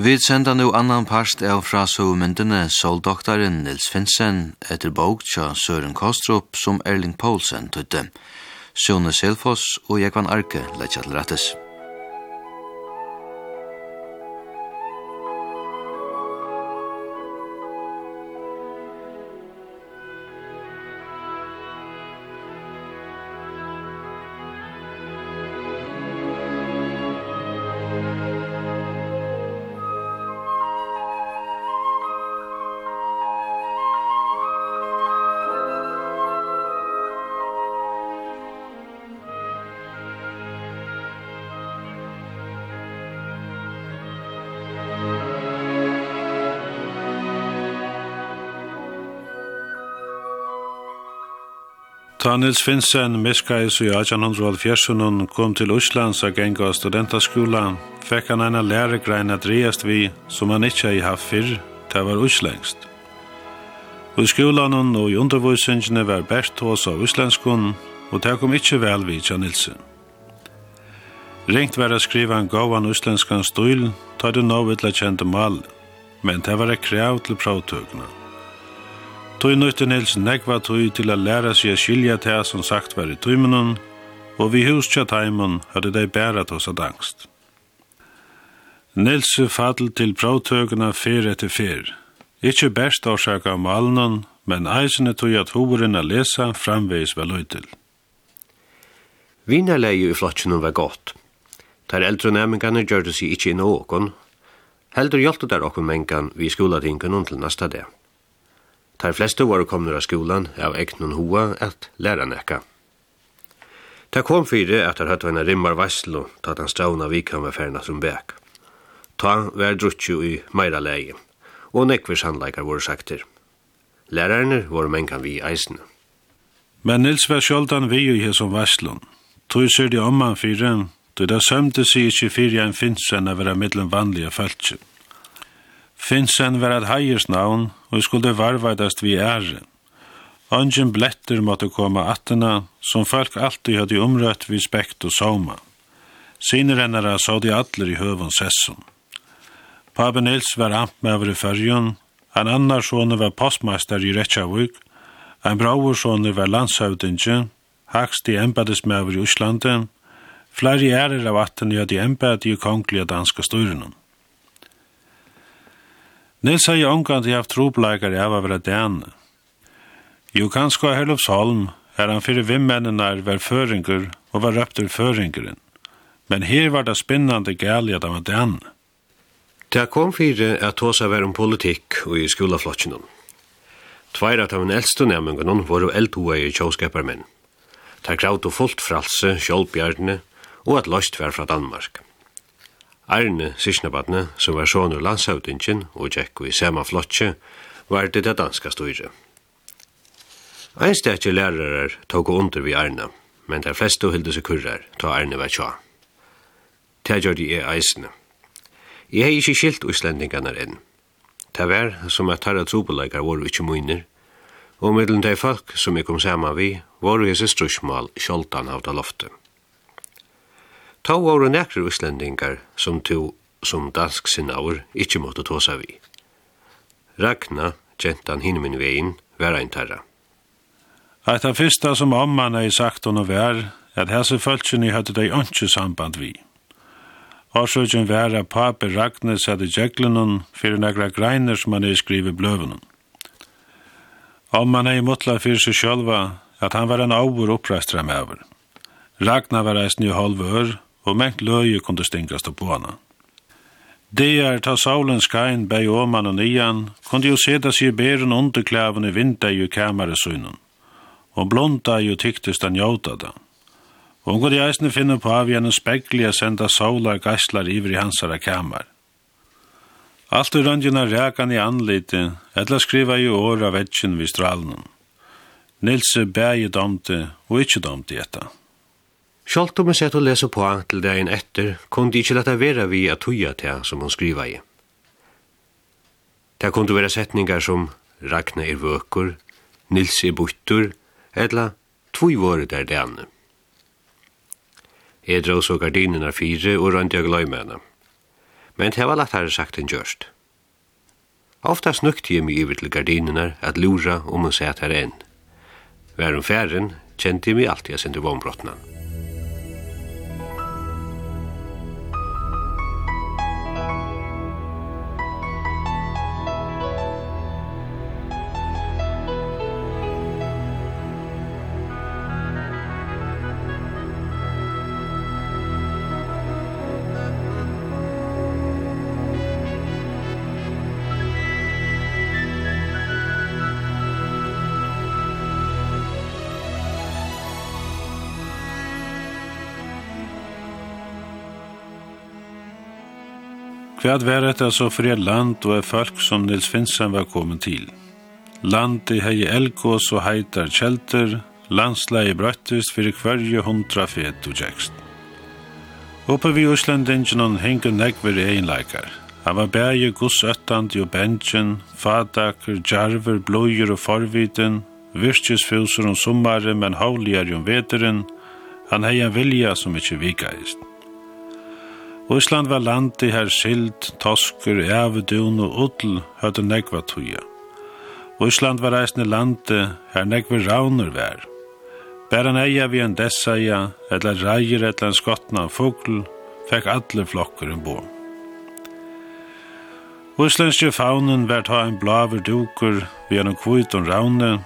Vi senda nu annan parst av fra sovmyndene soldoktaren Nils Finsen etter bok tja Søren Kostrup som Erling Poulsen tøtte. Sjone Selfoss og Jekvan Arke letja til rettes. Ta Nils Finsen miskais i 1870 og kom til Íslands og geng av studentaskola, fekk han ena læregrein at reiast vi som han ikkje hei haft fyrr, det var Íslengst. Og i skolan og i undervisningene var bært hos av Íslenskun, og det kom ikkje vel vi tja Nilsen. Ringt var å skriva en gavan íslenskan stil, ta det nå vidla kjente mal, men det var et krev til pravtøkene. Tøy nøyte Nils nekva tøy til a læra seg a skilja til som sagt var i tøymenon, og vi hus tja taimun hadde dei bæra tås a angst. Nils fadl til prøvtøkene fyr etter fyr. Ikkje best årsaka av malen, men eisene tøy at horen a lesa framveis vel ut til. Vinarleie i flottsjonen var godt. Der eldre næmingane gjør det seg ikkje inn åkon. Heldur hjelpte der okkur mengan vi skoladingen til nasta dag. Tar fleste var komnur av skolan av egnon hoa at læra nekka. Ta kom fyrir at har hatt vana rimmar vasslo ta at han strauna vikan med ferna som bæk. Ta vær drutju i meira leie, og nekvis handleikar våre sakter. Lærarne var mengan vi eisne. Men Nils var sjoldan vi i hesson vasslon. Tog sér de omman fyrir, då da sømte sig ikkje fyrir en finnsen av vera middelen vanliga fölkje. Finnsen var et heiersnavn og skulle varvaidast vi ære. Ongen bletter måtte komme attena, som folk alltid hadde umrøtt vi spekt og soma. Sinerennere så de atler i høvun sesson. Pabe Nils var amtmæver i fyrjun, en annar sone var postmeister i Reykjavik, en braursone var landshøvdinge, hakst i embedesmæver i Uslanden, flere ærer av attena hadde embed i kongelige danske styrunum. Nils har jo omgang til haft tropleikare av å vera dæne. Jo, kanskje av Herlufsholm er han fyrir vimmennene var føringer og var røpter føringeren. Men her var det spinnande gæli at han var dæne. Det kom fire at tåsa var om politikk og i skolaflotjen. Tveir at av en eldste nemingen var jo eldhoa i tjåskaparmenn. Det er gravd og fullt fralse, sjålbjørnene, og at løst var fra Danmark. Arne Sishnabadne, som var sonur landshøvdingen og tjekk i sema flotje, var det det danska styre. Einstakje lærere tog under vi Arne, men de fleste hilde seg kurrar ta Arne var tja. Ta gjør de er eisene. Jeg hei ikke skilt uslendingarna enn. Ta var som at tarra trobeleikar var ikke munner, og middelen de folk som jeg kom saman vi, var vi søstrusmål skjoldan av ta loftet. Ta våre nekre uslendingar som to som dansk sinnaur ikkje måtte tåsa vi. Ragna, gentan min vegin, var ein tarra. Eit av fyrsta som omman er sagt hon og vær, at hese fölkjeni høyde dei ønske samband vi. Årsøkjen vær at pape Ragne sette djeklenon fyrir negra greiner som han er skrivi bløvenon. Omman er i motla fyrir seg sjølva at han var en avur oppreistra med over. Ragnar var eisen i halvur, og mengt løye kunne stingast på hana. Det er ta saulen skain bei åman og nian, kunne jo seda sig beren underklaven i vinda i kamaresunnen, og blonda jo tyktist han jautada. Og hun kunne eisne finne på av gjennom spekli senda saular gasslar iver i hansara kamar. Alt i røndjena rækan i anlite, etla skriva i åra vetsjen vi stralen. Nilse bægi domte og ikkje domte etta. Sjalt om jeg sett å lese på til dagen etter, kunne de ikke lette være vi at tuja til som hun skriva i. Det kunne være setningar som Ragnar er vøkur, Nils er buttur, eller tvoi våre der det andre. Jeg drar så gardinene fire og rønt jeg gløy med henne. Men det var lagt her sagt enn gjørst. Ofta snukte jeg meg iver til gardinene at lura om hun at her enn. Vær om færen kjente jeg meg alltid jeg sendte vombrotnan. Hva var det altså for et land og et folk som Nils Finsen var kommet til? Landi hei elgås og heitar kjelter, landsleie brøttist fyrir hverje hundra fet og tjekst. Oppe vi Øslendingen henger negver eginleikar. Han var bæge gussøttandi jo bensjen, fadaker, jarver, bløyer og forviten, virkesfjusur om sommaren, men hauligar jo veteren. Han hei en vilja som ikkje vikaist. Og Ísland var landi her sild, toskur, evedun og ull høyde negva tuja. Og Ísland var reisne landi her negva raunur vær. Bæran eia vi en dessaia, eller reier eller en skottna fugl, fekk alle flokkur en bom. Íslandske faunen vær ta en blaver dukur vi en kvut og raune,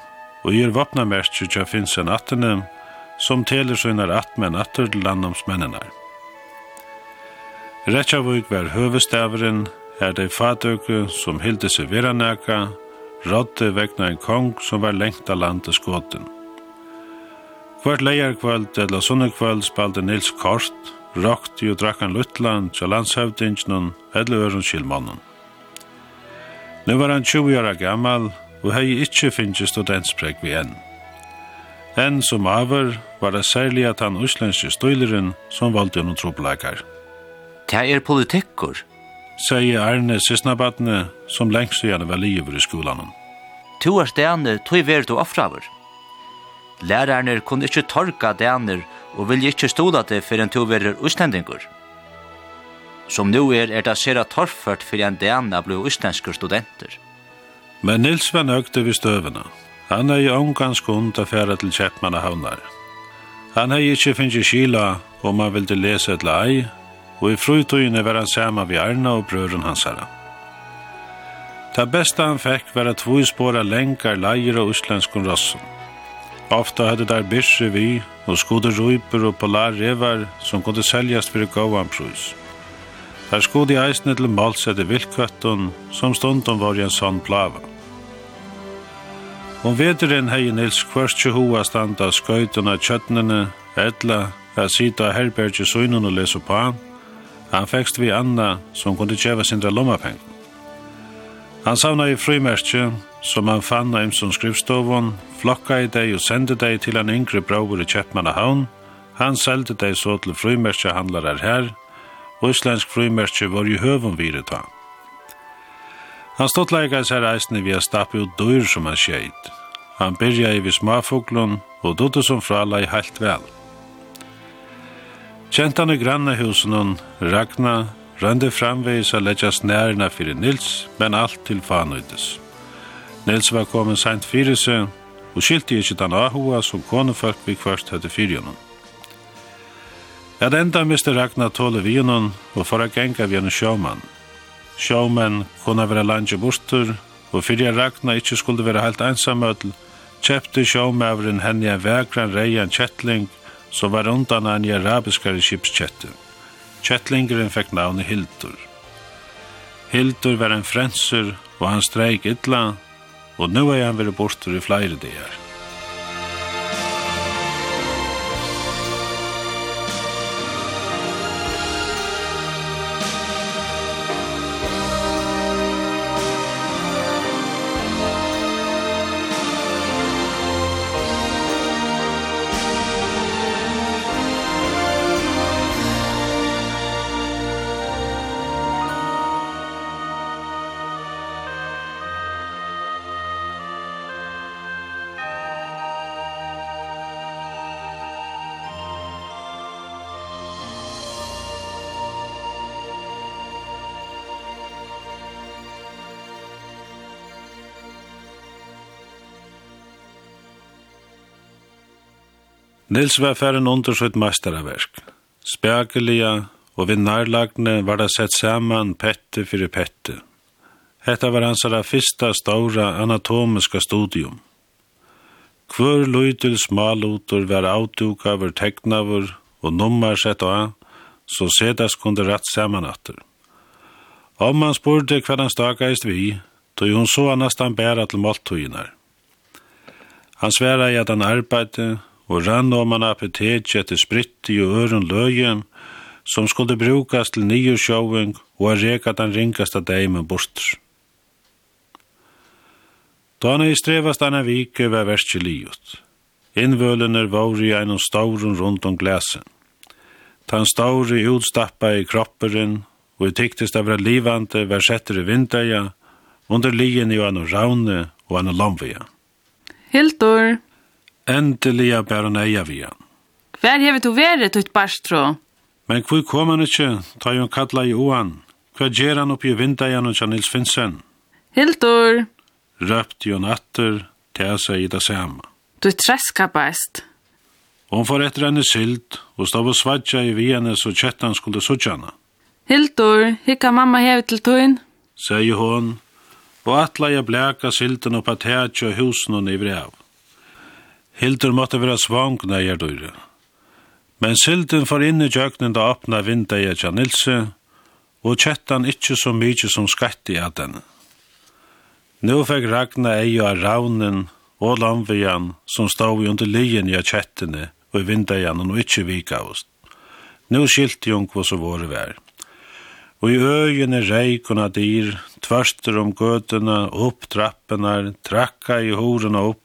og gir vopna merkje tja finnes en attene, som teler søgnar atmen atter til landomsmennene. Reykjavik var høvestaveren, er de fatøke som hilde seg veranaka, rådde vegna en kong som var lengt av landet skåten. Hvert leierkvöld eller sunnekvöld spalte Nils Kort, rakt i og drakk Lutland til landshøvdingen eller øren skilmannen. Nå var han 20 år gammal og hei ikkje finnje studentsprek vi enn. Enn som aver var det særlig at han uslenske støyleren som valgte noen trobelagare. Det er politikkur, sier Arne Sysnabatne, som lengst igjen var livet i skolan. To er stene, to er verdt og offraver. Lærerne kunne ikke torka dener og vilje ikke stola det for en to verer ustendinger. Som nu er, er det sera torrført for en dena blei ustendinger studenter. Men Nils var nøgte ved støvene. Han er i omganske kund å fære til Kjeppmann havnar. Han er ikke finnet skila om han ville lese et lai, og i frutøyene var han sama vi Arna og brøren hans herra. Det beste han fikk var at vi spåra lenkar leier av uslenskun rassen. Ofta hadde der byrse vi og skode røyper og polar revar som kunne seljast fyrir gåan prus. Der skode eisne til malsette viltkvøtten som stundom var i en sånn plava. Om vederen hei Nils kvørstje hoa standa skøytene kjøttnene, etla, a sita herbergje søgnen og lese på han, Han fekst vi Anna som kunde tjeva sindra lommapeng. Han savna i frimerkje som han fann av som skrivstovon, flokka i deg og sende deg til han yngre brauer i Kjeppmannahavn. Han selde deg så til frimärkje handlarar her, og islensk frimerkje var i høven ta. Han stått leikais seg eisne via stapp ut dyr som han skjeit. Han byrja i vi smafoglun og dodde som frala i heilt vel. Kjentan i grannahusen Ragna rønde framveis a leggjas nærna fyrir Nils, men alt til fanøydes. Nils var komin sent fyrir seg, og skilti ikkje den ahua som konefolk vi kvart høyde fyrir honom. At enda miste Ragna tåle vi honom, og for a genga vi honom sjåmann. Sjåmann kunne være landje bortur, og fyrir Ragna ikkje skulle være heilt einsamøtl, kjepte sjåmævren henne en vegran reian kjettling, så var undan en arabiskare skipskjette. Kjettlingeren fikk navnet Hildur. Hildur var en frenser, og han streik ytla, og nu er han vært bortur i flere dager. Nils var færen under sitt mestaraverk. Og við nærlagne var det sett saman pette fyrir pette. Hetta var hansara fyrsta stóra anatomiska studium. Hvor løytil smalutur var avduka teknavur og nummer sett av, så sedas kunde rett saman atter. Om man spurte hva han stakaist vi, tog hun så han bæra til måltoginar. Han sværa i at han arbeidde, og rann om han appetet etter spritti og øren løyen, som skulle brukas til nye sjåving og er ringast den ringasta deimen borster. Da han i strevast anna vike var verst livet. Innvølener var i en staurun rundt om glæsen. Tan stauri utstappa i kropperen, og i tyktist av livande var setter i vindøya, under lien i anna raune og anna lomvia. Hildur! Endeliga bär hon eia via. Hver hever du vært, ut barstro? Men hvor kom han ikke, ta jo han kalla i oan. Hva gjer han oppi vindajan hos Nils Finsen? Hildur! Røpt jo natter, til seg i det samme. Du treska best. Hon får etter henne sild, og stod og svadja i viene så kjettan skulle suttjana. Hildur, hikka mamma hevet til tøyn? Sier hon, og atla jeg blæka silden oppa tætja husen og nivri av. Hildur måtte være svang når jeg døyre. Men silden får inn i jøknen da åpna vinda jeg Jan Nilse, og kjettan ikkje så mykje som skatt i at den. Nå fikk Ragna ei av raunen og lamvian som stod i under lyen i kjettene og i vinda i og ikkje vika oss. Nå skilte jung hva så våre vær. Og i øyene reik dyr, nadir, tverster om gøtene, opp trappene, trakka i horene opp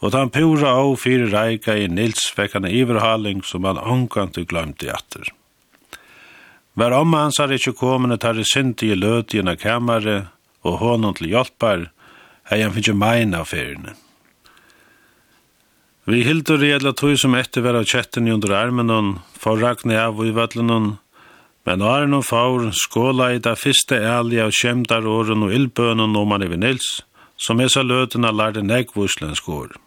og han pura av fire reika i Nils fikk han iverhaling som han omkant og i atter. Vær om hans har ikkje kommende tar i synti i løt i en kamare og hånden til hjelpar, hei han finnes meina av feriene. Vi hildur i edla tog som etter vera kjetten i under armen hon, for rakne av i vøtlen hon, men åren hon faur skåla i da fyrste ærlige og kjemdar åren og ildbønen om han i Nils, som er så løtena lærde negvuslensk åren.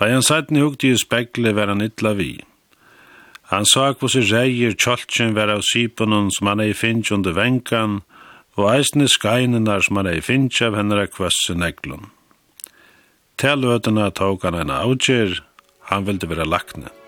Da han satt hugte i spekle var han ytla vi. Han sa hva seg reier tjoltjen var av syponen som han ei finnes under venkan, og eisne skainenar som han ei finnes av henne kvasse neglun. Til vøtena tåg han en avgjer, han ville være lakne.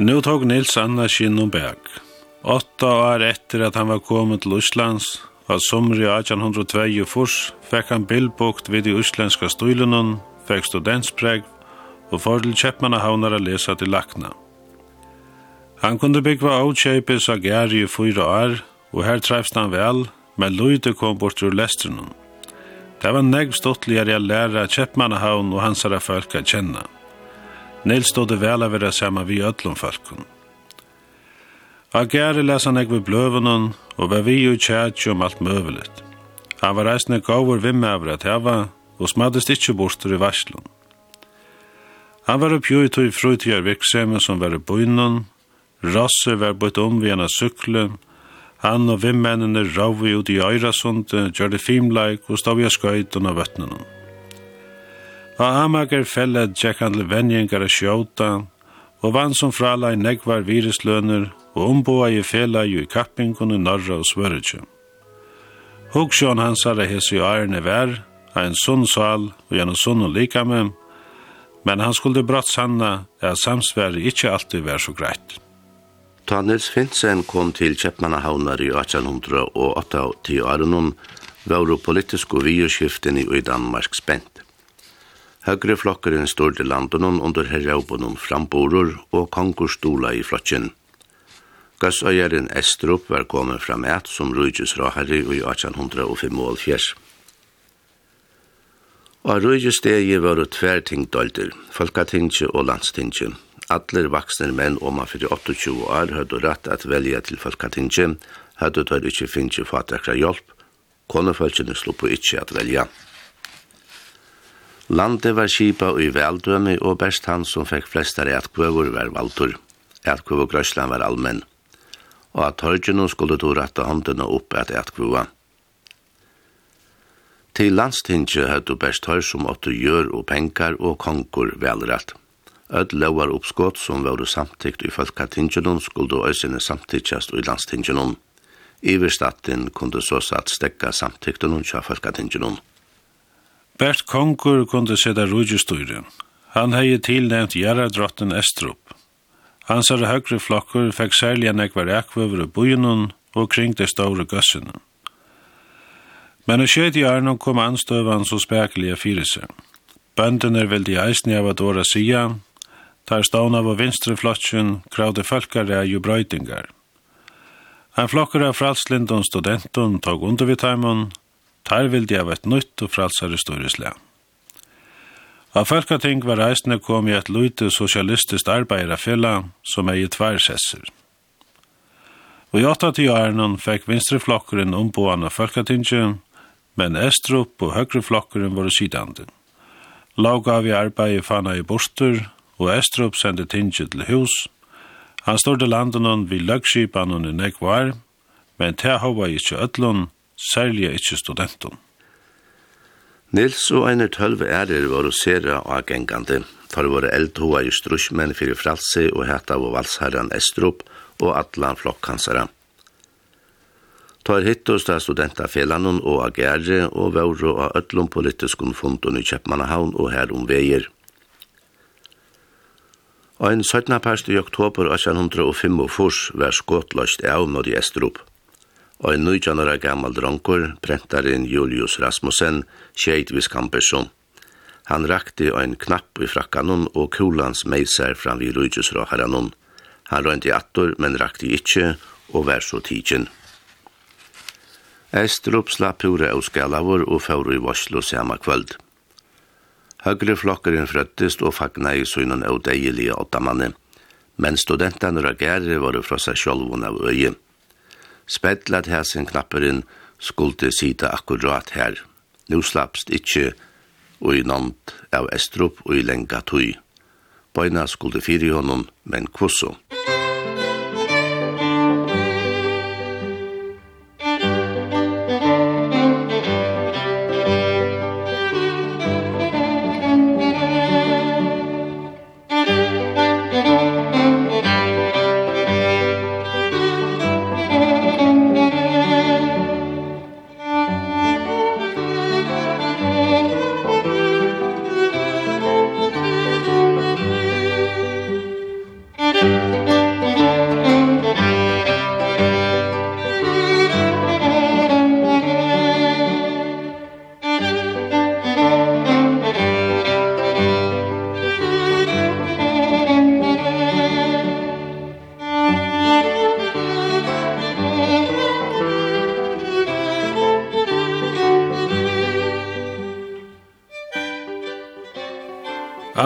Nu tog Nils Anna Kinnonberg. Åtta år etter at han var kommet til Østlands, var sommer i 1802 furs, fikk han bildbukt vid de østlandska støylunnen, fikk studentspreg, og får til Kjeppmanna havnar a lesa til Lakna. Han kunde byggva avkjøpes av Geri i fyra år, og her trefst han vel, men Løyde kom bort ur lestrunnen. Det var negv stottligere å lære Kjeppmanna havn og hansara folk å kjenne. Nils stod det vel av vera saman vi öllum falkun. A gæri les han ekvi bløvunun og var vi jo tjætj om alt møvelit. Han var reisne gavur vimme av at heva, og smaddist ikkje bortur i varslun. Han var oppjøyt i tog frutjar virksemi som var i bøynun, Rasse var bøyt om vi hana sykle, han og vimmennene ravi ut i Øyrasundet, gjør det fimleik og stav i skøytun av vøtnenum. Og Amager fellet tjekk han til venjengar og sjåta, og vann som fralai negvar virusløner og omboa i fela jo i kappingun i norra og svörutje. Hoksjón hans har hessi i ærene vær, av en sunn sal og gjennom sunn og likame, men han skulle brått sanna at samsvær ikkje alltid vær så greit. Ta Nils Finsen kom til Kjeppmannahavnar i 1808 og 1810 åren, var politisk og videskiften i Danmark spent. Høgre flokkeren stod landen under herraubunum framborur og kongur stola i flotjen. Gassøyeren Estrup var kommet fram et som Rujus rahari i 1805. Og rujtjus stegi var tver tingdolder, folketingje og landstingje. Atler vaksne menn om man fyrir 28 år hadde rett at velja til folketingje, hadde tør ikkje finnje fatakra hjelp, konefølgjene slå på ikkje at velja. Landet var skipa i veldømme, og best han som fikk flestare etkvøver var valtur. Etkvøver grøslan var allmenn, og at Torgino skulle to rette håndene opp at etkvøver. Til landstinget du best hør som åtte gjør og penkar og konkur velrett. Ød lovar oppskott som var samtikt i folkatingenon skulle øysene samtiktjast i landstingenon. Iverstatten kunne så satt stekka samtikten og tja folkatingenon. Bert Kongur kunde sætta rujestøyre. Han hei tilnevnt Gjerardrotten Estrup. Hans er høyre flokkur fekk særlig en ekvar ekvøver og bujunun og kring det store gøssene. Men i skjedd i Arnon kom anstøvan så spekelige fire seg. Bøndene er veldig eisne av at åra sida, tar stående av vinstre flottjen, kravde fölkare jo brøytingar. Han flokker av fralslindon studentun tog undervitaimon, Tar vil de av et nytt og fralsare historisle. Av Falkating var reisende kom i et lute sosialistiskt arbeiderfella som er i tværsesser. Og i 8-10 årene fikk vinstreflokkeren omboende av Falkatinget, men Estrup og høyreflokkeren var sidande. Lag av i arbeid fanna i borster, og Estrup sendte tinget til hus. Han stod til landen vid løgskipan og nekvar, men til hava ikkje ødlund, særlig ikke studenten. Nils og Einar Tølve ærer var å sere og agengande, for våre eldhoa i strusmenn fyrir fralse og heta av valsherren Estrup og atlan flokkansere. Tar hittust av studentafelanen og agere og våre av ødlom politiskun fundun i Kjeppmannahavn og her om veier. Og en 17. parst i oktober 1805 var skotløst av mot i Estrup og en nøytjanara gammal dronkur, prentaren Julius Rasmussen, tjeit viskampersom. Han rakte ein knapp i frakkanon og kulans meiser fram vid rujusraharanon. Han røynti attor, men rakte ikkje, og vær så tidsin. Estrup slapp pura av skalavur og fóru i Voslo sama kvöld. Høgre flokkeren frøttist og fagna i synen av deilige åttamanne, men studentene og var fra seg sjolvun av øye spedlet hesen knapperen skulle sita akkurat her. Nå slappst ikkje og i nant av Estrup og i lenga tui. Bøyna skulle fyri honom, men kvosso.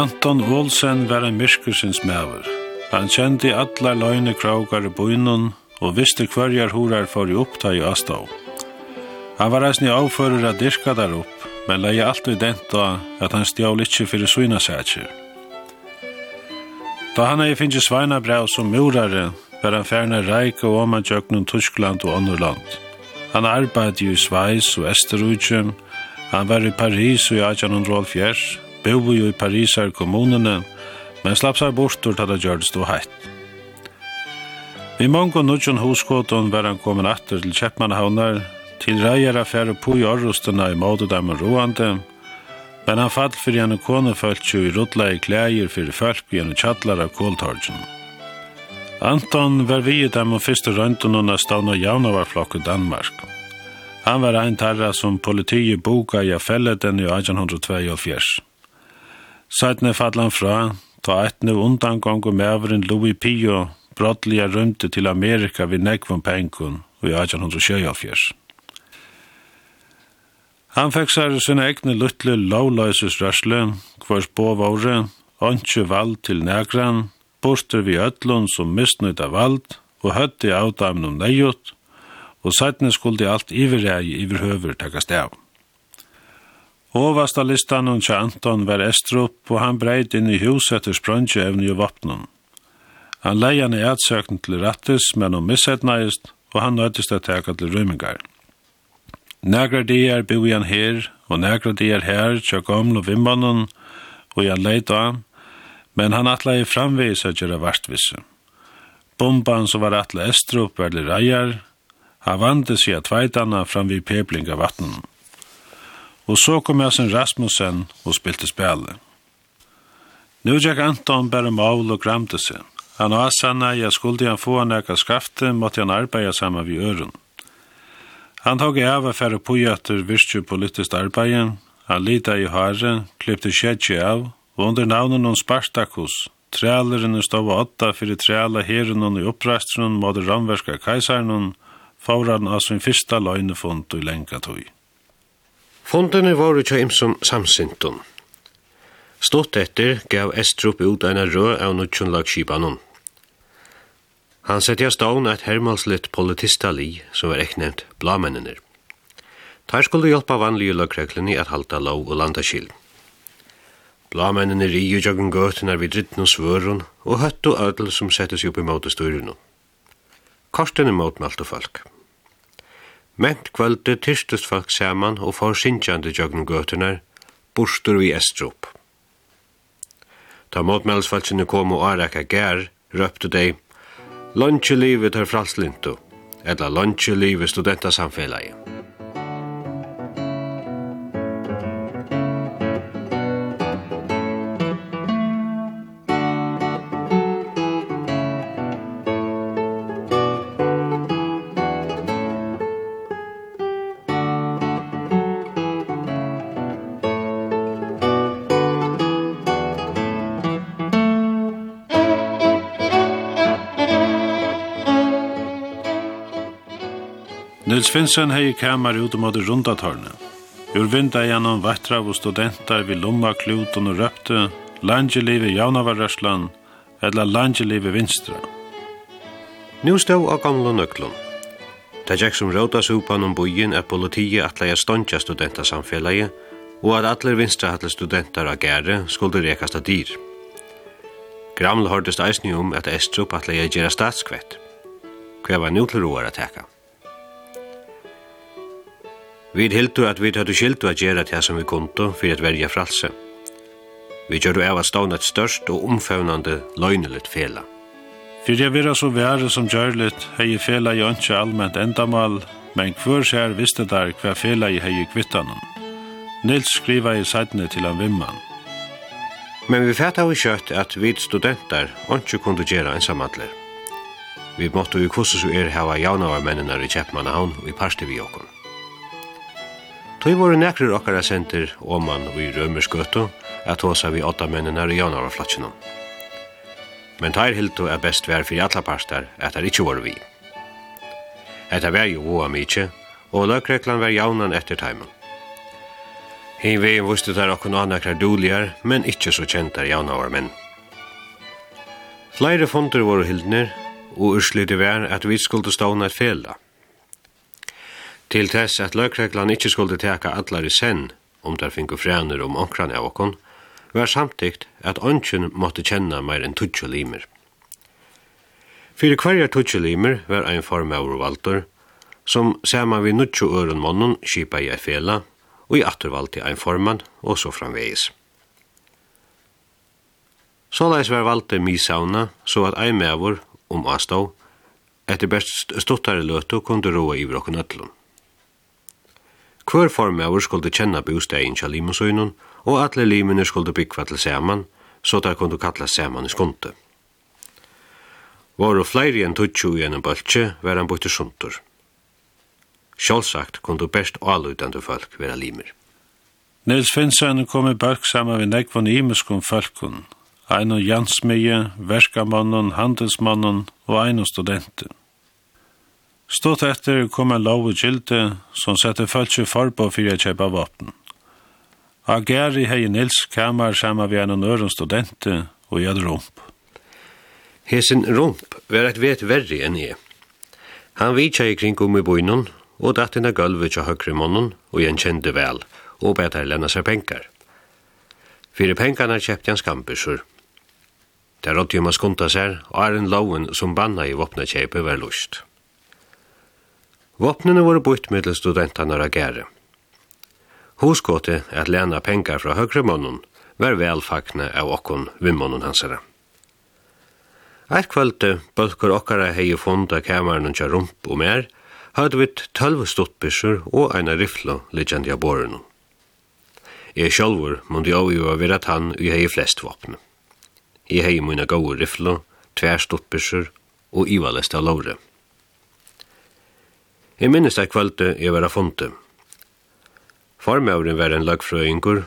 Anton Olsen var en myrskusins maver. Han kjendi alla løgne kraukar i bøynun og visste hverjar horar for i oppta i Astå. Han var eisne avfører av dyrka der opp, men leie alltid denta at han stjál ikkje fyrir svina sætjer. Da han hei finnje sveina brev som murare, var han færne reik og omanjøknun Tyskland og Underland. Han arbeid i Sveis og Esterudjum, han var i Paris og i 1804, boi i Parisar kommunene, men slapp seg bort og tatt gjør det stå heit. Vi mange nudjon hoskåten var han kommet atter til Kjeppmannhavnar, til reier affære på i orrustene i Mådedammen roande, men han fall fyrir henne kone følt jo i rutla i klæger fyrir folk i henne tjallar av kåltorgen. Anton var vi i dem og første røntgen under stavn og i Danmark. Han var ein tarra som politiet boka i affellet enn i 1822. Sætne fallan fra, ta etne undan gongu meveren Louis Pio brottliga rymte til Amerika vid nekvun penkun og i 1824. Han fekk sær sinne egne luttle lovløyses røsle, hvers bovåre, åndsje vald til negran, borster vi ötlun som mistnøyt av vald, og høtti avdamen om neiot, og sætne skulle alt iverrei iverhøver takast av. Ovasta listan hon tja Anton var Estrup og han breit inn i hus etter sprøntje evne i vapnen. Han leia han i ætsøkten til rattis, men hon missetnaist, og han nøttist at teka til Rymingar. Negra dier boi han her, og negra dier her tja gamle vimmanen, og han leita han, men han atla i framvis at gjøre vartvisse. Bomban som var atla Estrup var li reier, han vandes i at veitana fram vid pepling av vattnen og så kom Jasen Rasmussen og spilte spillet. Nå gikk Anton bare mål og gramte seg. Han og Asanna, jeg skulle han få en eka skafte, måtte han arbeide sammen vid øren. Han tog av og færre på etter virkje politisk arbeid, han lida i hare, klippte kjedje av, og under navnet noen Spartakus, trealeren stod åtta fyrir treala herren i oppreisteren måtte ramverska kajsaren, fauran av sin fyrsta løgnefond og lenka tog. Fondene var utja imsom samsintun. Stått etter gav Estrup ut en rød av nutjonlagskipanon. Han sette av stavn et hermalslitt politistali som var eknevnt blamennene. Tar skulle hjelpa vanlige lagreglene at halda lov og landaskil. Blamennene rio joggen gøtene vid ritten og svøren og høtt og ødel som settes opp i måtestyrene. Kortene mot folk. Ment kvölde tyrstust folk saman og får sinjande jögnum götunar, burstur vi Estrup. Ta motmælsfalsinu kom og araka gær, röptu dei, Lunchelivet er fralslintu, eller Lunchelivet studentasamfélagi. Svinsen hei kamar ut mot rundatårnet. Ur vinda gjennom vattra av studenter vi lomma kluten og røpte landjeliv i javnavarrørslan eller landjeliv i vinstra. Nú stå av gamle nøklum. Det gikk som råda supan om bojen er politiet at leia stondja studentasamfellet og at atler vinstra atler studenter av gære skulle rekast av dyr. Graml hårdest eisni om at Estrup at leia gjerra statskvett. Hva var nu til roar at teka. Vi hildu at vi hadde skildu at gjera det som vi kundu fyrir at verja fralse. Vi gjør av at stavna et størst og omfavnande løgnelet fela. Fyrir jeg vera så være som gjørlet, hei fela i ønske allment endamal, men hver sær visste der hva fela i hei kvittanen. Nils skriva i sætne til han vimman. Men vi fætta vi kjøtt at vi studenter ønske kundu gjera ensamadler. Vi måtte jo kvossus er hava javnavarmennene i Kjeppmannahavn og i parste vi okkur. Tøy voru nekrir okkara senter oman og i Rømersgøtu at hosa vi åtta mennene her i januarflatsjonen. Men tær hildu er best vær fyrir alla parstar at er ikkje våre vi. Etta vær jo voa mykje, og løkreklan vær jaunan etter taimun. Hinn vegin vustu tær okkun annakrar duligar, men ikkje så kjentar jaunavar menn. Flere fonder voru hildnir, og urslidde vær at vi skuldu stående et fela – Til tess at løgreglan ikkje skulle teka allar i senn, om der finko frener om onkran av okon, var samtikt at ongen måtte kjenna meir enn tutsjo limer. Fyrir hverja tutsjo limer var ein form av valdur, som saman vi nutsjo øren månen skipa i fela, og i attervalg ein formann, og så framvegis. Såleis var valde misauna, så at ei mevor, om astå, etter best stuttare løtu kunde roa i vrokken ötlun. Hver formøver skulle kjenne bostegin til limosøynen, og alle limene skulle bygge til saman, så det kunne kalla saman i skunte. Våre flere enn tutsju i enn bøltje var han bytte sunter. Sjálfsagt kunne best avlutende folk være limer. Nils Finsen kom i bølg saman med nekvån imeskon folkon, ein og jansmige, verskamannon, handelsmannon og ein og studenten. Stått etter kom en lov og gilde som sette følse forbå for å kjøpe vapen. Ageri hei Nils kamar saman vi en øren studente og gjør rump. Hesen rump var et vet verri enn jeg. Han vitsa i kring om i bøynen og datt inn av gulvet til høyre munnen og jeg kjente vel og bedt her lenne seg penkar. Fyre penkarna kjøpte han skambussur. Det rådde jo man skunta seg, og er en loven som banna i våpna kjøpet var lust. Våpnene var bort med studentene av gære. Hoskåte at lena penger fra høyre månen var velfakne av okkon vimmunnen hansere. Eit kvölde bølkur okkara hei fonda kameran og rump og mer, hadde vi tølv stuttbysser og eina rifla liggjandi av borren. Jeg sjálfur mundi jo vir at han og hei flest vopn. Jeg hei muna gau rifla, tver stuttbysser og ivalest av lovre. Jeg minnes jeg kvölde jeg var funte. Formøvren var en lagfrøyngur,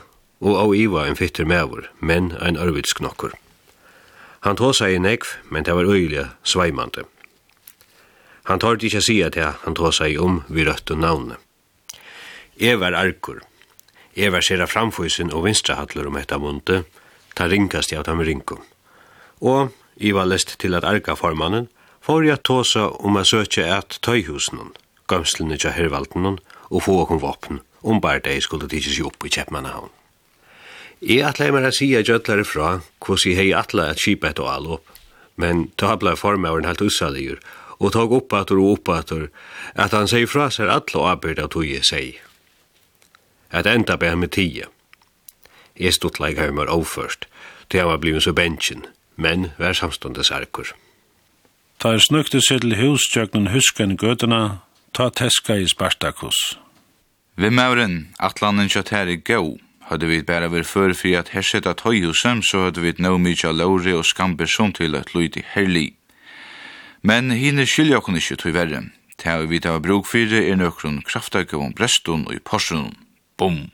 og av Iva en fytter mævur, men en arvidsknokkur. Han tog seg i nekv, men det var øyelig sveimande. Han tar ikke sige til han tog seg om vi rødt og navne. Jeg var arkur. Jeg var sera framfysen og vinstrahatler om etta munte, ta ringast jeg av dem rinko. Og Iva lest til at arka formannen, får jeg tåsa om jeg søkje et tøyhusnån gømslene til hervalten og få okkur våpen om bare de skulle tidsi seg opp i Kjeppmannahavn. Jeg atle meg å si at gjødlare fra hos jeg hei atle at kjipa og all opp, men ta ble formet helt ussaligur, og tog oppater og oppater at han sier fra seg atle og arbeid av tog jeg sier. At enda be han med tida. Jeg stod leik av meg overførst, til han var blivit så bensjen, men vær samståndes arkur. Ta er snøkte seg til hus tjøknen husken gøtena, Ta teska i Spartakus. Vi mauren, atlanen kjøtt her i gau, hadde vi bæra vir før fri at herseta tøyhusem, så hadde vi nå mykje av lauri og skampersom til at luid i herli. Men hine skilja okkur ikkje tog verre. Ta vi ta bruk fyrir er nøkron kraftagavon brestun og i porsun. Bum!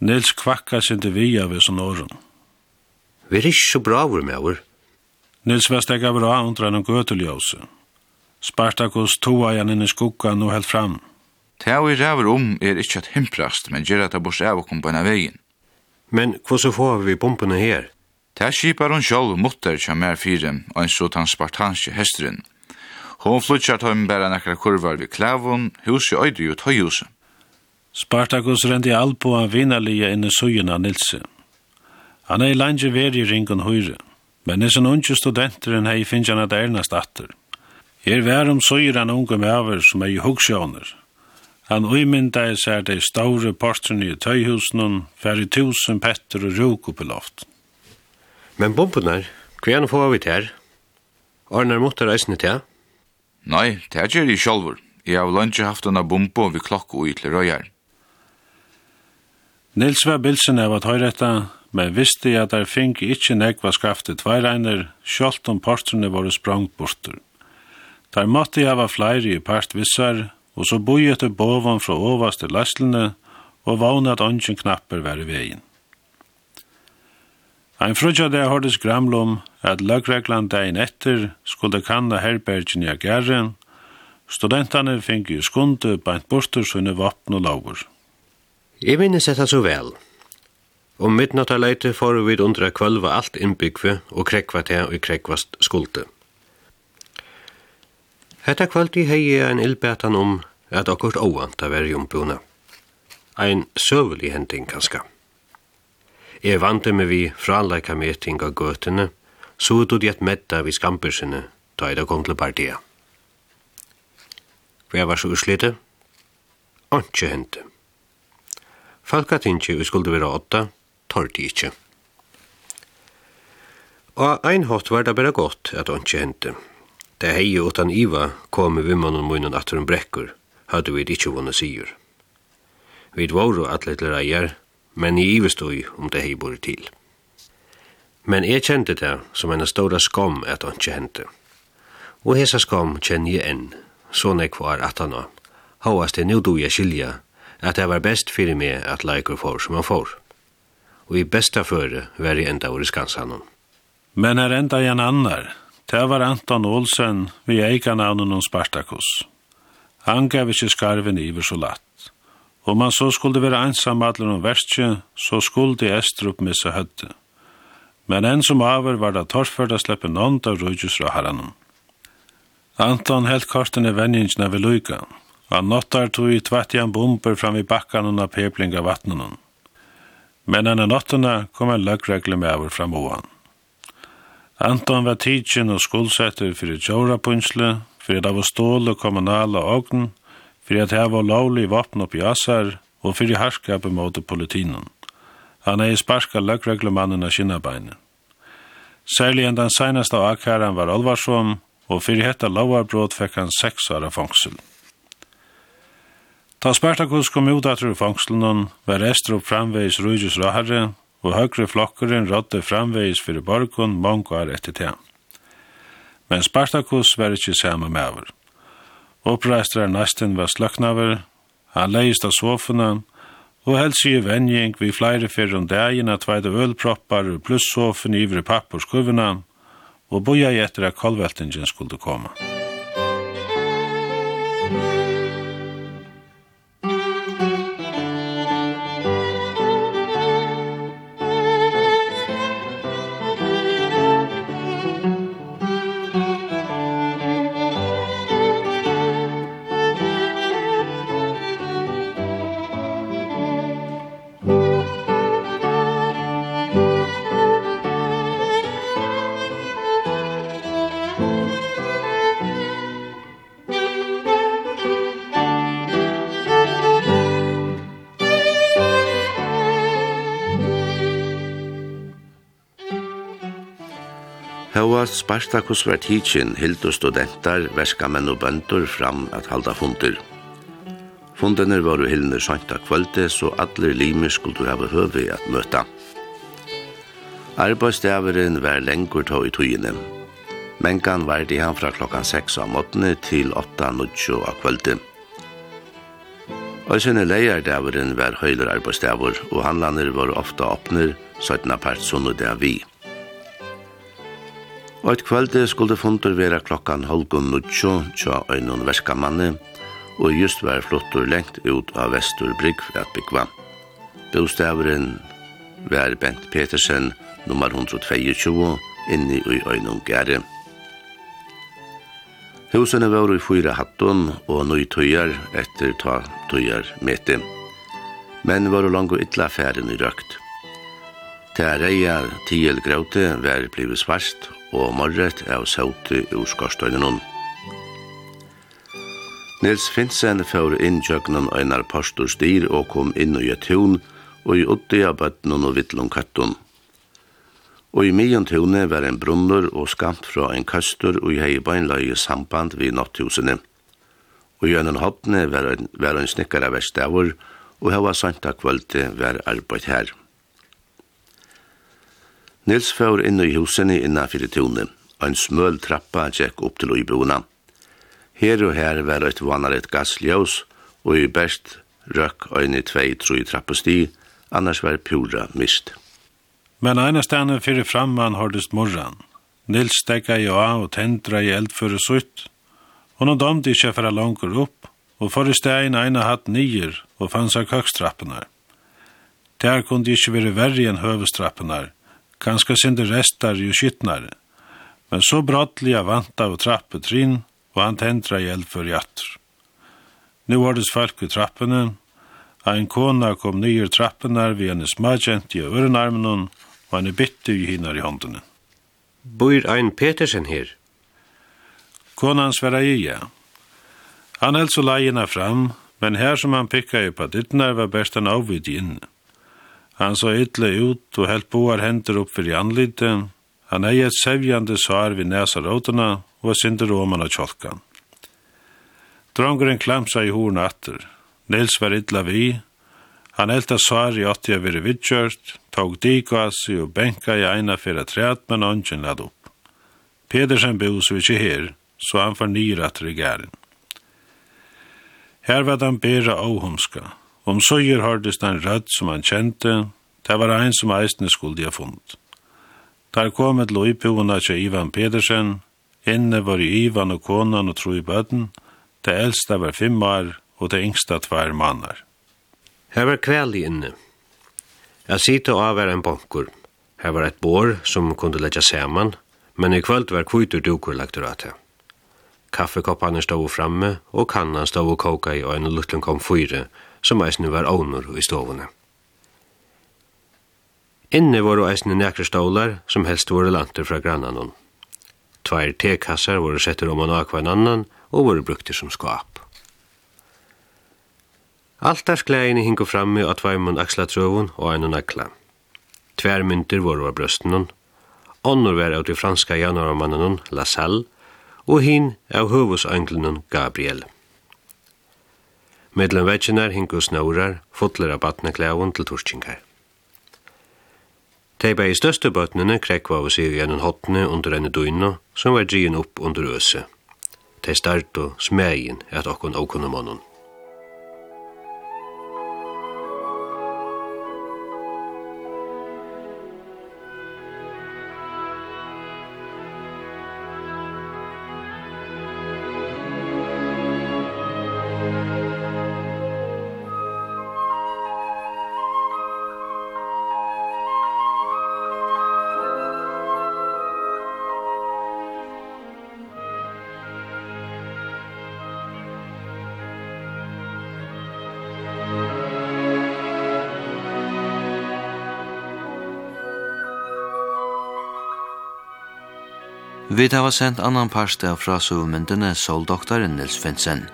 Nils kvakka sindi vi av i sånn åren. Vi er ikke så bra vår med vår. Nils var steg av bra undra enn gøteljøse. Spartakus toa jan inn i skuggan og held fram. Ta vi ræver om er ikkje at himprast, men gjerra ta bors av okkom på en vegin. Men hvordan får vi bombene her? Ta skipar hon sjálf mutter kja mer fire, og en sånn spartanske hesteren. Hon flytjar tøym bæra nekra kurvar vi klævun, husi øyde jo tøyhuset. Spartakus rendi alpo på vinalia inn i søyen av Nilse. Han er i landet veri ringun høyre, men nesten unge studenter enn hei finnjan at ernast atter. Her var om søyre en unge maver som er i huggsjåner. Han uimynda i seg de store portrene i tøyhusen, færre tusen petter og ruk oppe loft. loften. Men bombenar, hva er får vi til her? Arnar måtte reisne til? Nei, det er ikke i sjolvor. Jeg har lønge haft en bombo ved klokk og ytler røyer. Nils var bilsen av at høyretta, men visste jeg at der fink ikkje nekva skaftet tveiregner, sjalt om portrene våre sprangt bortur. Der måtte jeg være flere i part vissar, og så boi etter bovan fra overste laslene, og vana at ånden knapper var i veien. Ein frutja der hårdes gramlom at løgreglan dagen etter skulle kanna herbergen i agerren, studentane fink i skunde bant bortur sunne vapn og laver. Jeg minnes dette så vel. Om midnatta leite får vi undra kvölva alt innbyggve og krekva til og krekvast skulde. Hetta kvöldi hei ein ilbetan om at okkurt óvant að veri umbúna. Ein søvulig hending kanska. Jeg vante meg vi fralæka meting av gøtene, så ut og jett medda vi skampersene, da jeg da kom til partia. Hva var så uslite? Antje hente. Falka tinkje vi skulle være åtta, tordi ikkje. Og ein hatt var det bare godt at antje hente. Hente. Det hei utan Iva kom vi mannen munnen atter en brekkur, hadde vi ikkje vunne sigur. Vi dvaru atletler reier, men i Iva stod om det hei bor til. Men jeg kjente det som en stora skam at han ikke hente. Og hesa skam kjenner jeg enn, sånn jeg var at han var. Håast det nu du jeg skilja, at det var best fyrir meg at leikur for som han får. Og i besta føre var jeg enda vår skansanon. Men er enda en annar, Det var Anton Olsen vi eika navnen om Spartakus. Han gav ikkje skarven iver så latt. Om man så skulle være ensam atler om verstje, så skulle Estrup missa høtte. Men en som aver var det torrført å slippe noen av rujus fra herren. Anton helt kortene venningsna ved Luika. Han nottar tog i tvattjan bomber fram i bakkan og pepling av vattnen. Men enn av kom en løggregle med over fram oan. Anton var tidsin og skuldsetter fyrir djóra punsle, fyrir det var stål og kommunala ogn, fyrir at heva lovlig vapn oppi assar og fyrir harskapet mot politinen. Han er i sparska løgreglemannen av kinnabeine. Særlig enn den seinaste av akkæren var alvarsom, og fyrir hetta lovarbrot fekk han seks år av fangsel. Ta Spartakus kom ut atur i fangselen, var Estrup framveis Rujus Rahare, og høyre flokkeren rådde framvegis fyrir borgun mange år etter det. Men Spartakus var ikke samme med over. Oppreistrar nesten var sløknaver, han leist av sofene, og helst i venjing vi flere fyrir om dagen at veide ølproppar og plussofen ivre pappurskuvene, og boja etter at kolveltingen skulle komme. Musikk Tast Spartakus var tidsin hildu studentar, verskamenn og bøndur fram at halda fundir. Fundene var jo hildene sjanta kvölde, så allir limer skulle hava høvi at møta. Arbeidsdæveren var lengur tå i tøyene. Mengan var det han fra klokkan 6 av måttene til 8.00 av kvölde. Og sinne leierdæveren var høyler arbeidsdæver, og handlaner var ofta åpner, 17. part sunn og det vi. Og et kvöldi skulle fundur vera klokkan halvgum nutsjo tja øynun verskamanni, og just var flottur lengt ut av Vestur Brygg for at byggva. Bostavren var Bent Petersen, nummer 122, inni i øynun gære. Husene var i fyra hattun og nøy tøyar etter ta tøyar meti. Men var langt og illa færen i røkt. Tæreia tiel gråte var blivet svarst og morret av sauti ur skorstøynen. Nils Finsen fyrir inn jøgnen einar pastor styr og kom inn og gjett hun, og i utti av bøtten og vittlom kattun. Og i mian tune var en brunner og skamt fra en kastur og i hei beinløye samband vi natthusene. Og i ønnen hoppne var en, var snikkar av vestavur og hava santa kvölde var arbeid her. Nils fær inn i husene innan fyrir tune, Ein smøl trappa tjekk opp til uiboene. Her og her var eit vanarett gassljós, og i best røkk i tvei troi trappasti, annars var pura mist. Men eina stane fyrir framman hårdest morran. Nils stekka i av og tendra i eld fyrir sutt. og og domdi ikkje fyrir langur opp, og fyrir stein eina hatt nyer og fanns av køkstrappenar. Der kundi ikkje veri verri enn høvestrappenar, Ganska sinde restar ju skittnare. Men så brattliga vant av trappet trin og han tendra hjäl for jatter. Nu var det folk i trappene. En kona kom nyer trappene vi en smadjent i ørenarmen og han er bytte i hinnar i håndene. Bor ein Petersen her? Konan sverra i, ja. Han held så leina fram, men her som han pikka i på dittnar var best han avvid inne. Han så ytle ut og helt boar hender opp fyrir anlite. Han ei et sevjande svar vid næsarótena og synder roman av tjolkan. Drongren klamsa i horna atter. Nils var ytla vi. Han elta svar i åtti av vire vidkjørt, tog dikvasi og benka i eina fyrir træt, men ongen lad opp. Pedersen bos vi ikke her, så han fornyr atter i gæren. Her var den bera åhumska. Om søyer hørtes den rødt som han kjente, det var ein som eisne skulle de ha funnet. Der kom et loipuene til Ivan Pedersen, inne var Ivan og konan og tro i bøtten, det eldste var fem år, og det yngste tvær mannar. Her var kveld inne. Jeg sitte og var en bankur. Her var et bår som kunde letja saman, men i kveld var kvitur dukur lagt ur det. Kaffekopparna stod framme, og kannan stod og koka i, og en luttlen kom fyre, som eisne var ånur i stovene. Inne var eisne nekre stålar som helst var lanter fra grannanon. Tveir tekassar var setter om og en annan og var brukte som skap. Altarsklægene hinko framme av tveimund akslatrøvun og en nakla. Tvær mynter våre var brøstenon, onnur var av de franska januarmannanon La Salle og hin av høvusanglenon Gabriel. Mellan vetjinar hingu snaurar, fotler av batneklævun til turskingar. De bei største bøtnene krekva av seg gjennom hotne under enne døgna, som var drien opp under øse. De start og smegin at okkon okkonomonon. Vi var sendt annan parst av frasøvmyndene Soldoktoren Nils Finsen.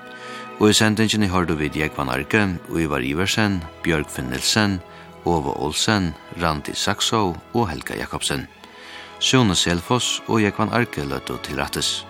Og i sendingen hørte vi Jekvan Arke, Uivar Iversen, Bjørk Finn Nilsen, Ove Olsen, Randi Saxo og Helga Jakobsen. Sjone Selfoss og Jekvan Arke løttu til rattes.